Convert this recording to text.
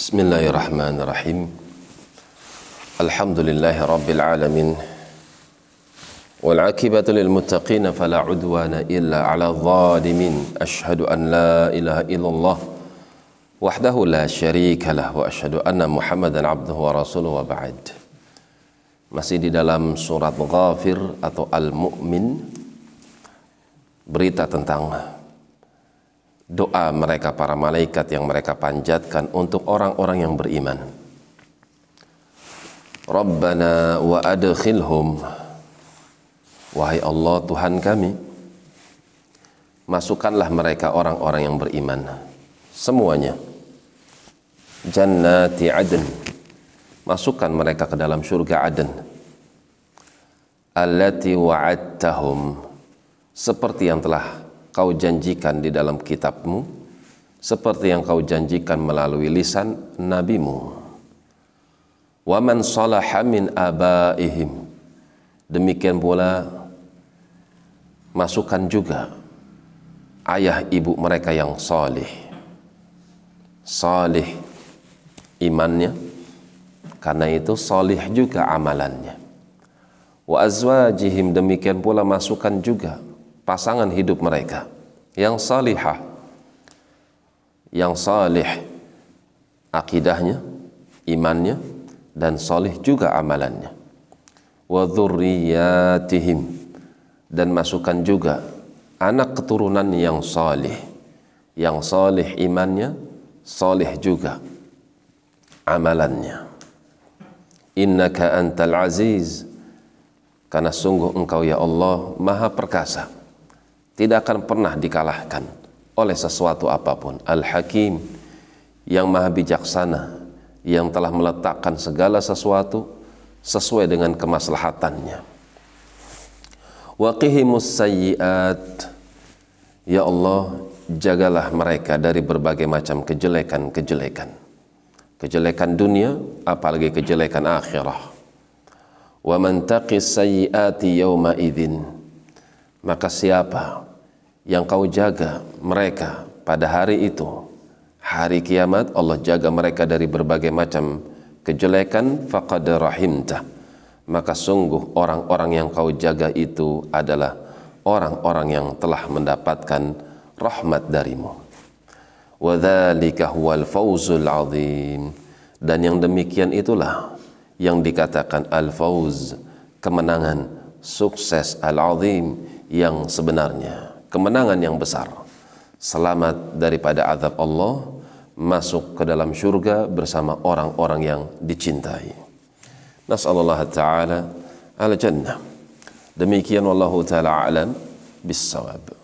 بسم الله الرحمن الرحيم الحمد لله رب العالمين والعاقبة للمتقين فلا عدوان إلا على الظالمين أشهد أن لا إله إلا الله وحده لا شريك له وأشهد أن محمدا عبده ورسوله وبعد masih di dalam surat Ghafir atau Al-Mu'min berita tentang doa mereka para malaikat yang mereka panjatkan untuk orang-orang yang beriman. Rabbana wa adkhilhum. Wahai Allah Tuhan kami Masukkanlah mereka orang-orang yang beriman. Semuanya. Jannati adn. Masukkan mereka ke dalam surga adn. Allati wa'adtahum. Seperti yang telah kau janjikan di dalam kitabmu Seperti yang kau janjikan melalui lisan nabimu Wa man salaha min abaihim Demikian pula masukkan juga ayah ibu mereka yang salih. Salih imannya, karena itu salih juga amalannya. Wa azwajihim demikian pula masukkan juga pasangan hidup mereka. Yang salihah, yang salih akidahnya, imannya, dan salih juga amalannya. Wa dzurriyyatihim dan masukkan juga anak keturunan yang salih. Yang salih imannya salih juga amalannya. Innaka antal aziz karena sungguh engkau ya Allah maha perkasa tidak akan pernah dikalahkan oleh sesuatu apa pun. Al-hakim yang maha bijaksana yang telah meletakkan segala sesuatu sesuai dengan kemaslahatannya. Waqihimus sayyiat. Ya Allah jagalah mereka dari berbagai macam kejelekan-kejelekan. Kejelekan dunia apalagi kejelekan akhirah. Wa man taqis sayyiati yawma idzin. Maka siapa yang kau jaga mereka pada hari itu hari kiamat Allah jaga mereka dari berbagai macam kejelekan faqad rahimtah maka sungguh orang-orang yang kau jaga itu adalah orang-orang yang telah mendapatkan rahmat darimu. Wadzalika huwal fawzul azim. Dan yang demikian itulah yang dikatakan al-fawz, kemenangan, sukses al-azim yang sebenarnya, kemenangan yang besar. Selamat daripada azab Allah, masuk ke dalam surga bersama orang-orang yang dicintai. Nas'alullah Ta'ala al-jannah. Demikian wallahu ta'ala alam bis-sawab.